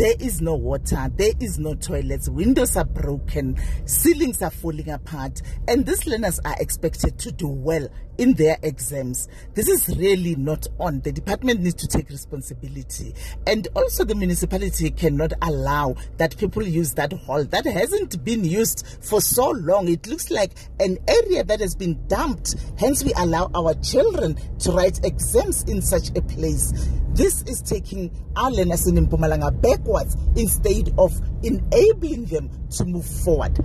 there is no water, there is no toilets, windows are broken, ceilings are falling apart, and these learners are expected to do well in their exams. This is really not on. The department needs to take responsibility. And also the municipality cannot allow that people use that hall that hasn't been used for so long. It looks like an area that has been dumped. Hence we allow our children to write exams in such a place. This is taking our learners in Mpumalanga instead of enabling them to move forward.